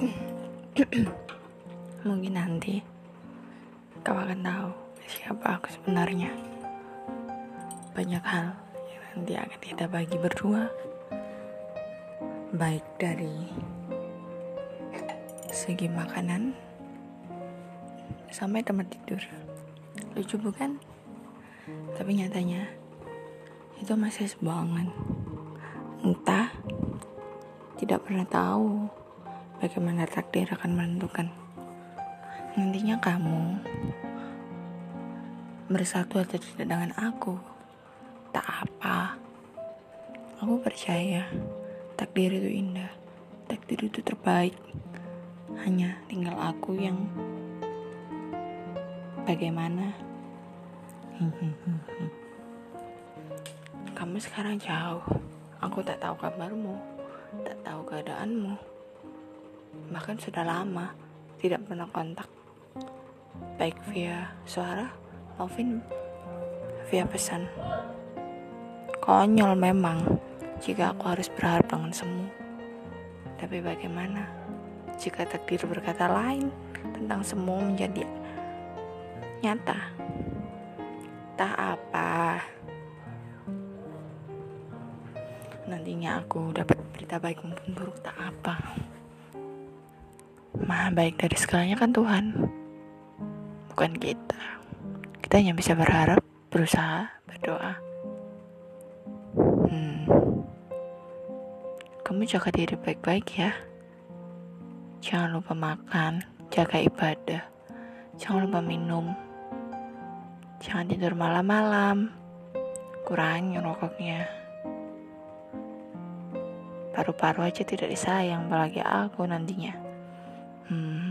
Mungkin nanti kau akan tahu siapa aku sebenarnya. Banyak hal yang nanti akan kita bagi berdua. Baik dari segi makanan sampai tempat tidur. Lucu bukan? Tapi nyatanya itu masih sebuah Entah tidak pernah tahu bagaimana takdir akan menentukan. Nantinya kamu bersatu atau tidak dengan aku, tak apa. Aku percaya takdir itu indah, takdir itu terbaik. Hanya tinggal aku yang bagaimana. Kamu sekarang jauh, aku tak tahu kabarmu, tak tahu keadaanmu bahkan sudah lama tidak pernah kontak. Baik via suara maupun via pesan. Konyol memang jika aku harus berharap dengan semu. Tapi bagaimana jika takdir berkata lain tentang semu menjadi nyata? Tak apa. Nantinya aku dapat berita baik maupun buruk tak apa Maha baik dari segalanya kan Tuhan. Bukan kita. Kita hanya bisa berharap Berusaha, berdoa. Hmm. Kamu jaga diri baik-baik ya. Jangan lupa makan Jaga ibadah. Jangan lupa minum. Jangan tidur malam-malam. Kurangi rokoknya. Paru-paru aja tidak disayang Apalagi aku nantinya Hmm.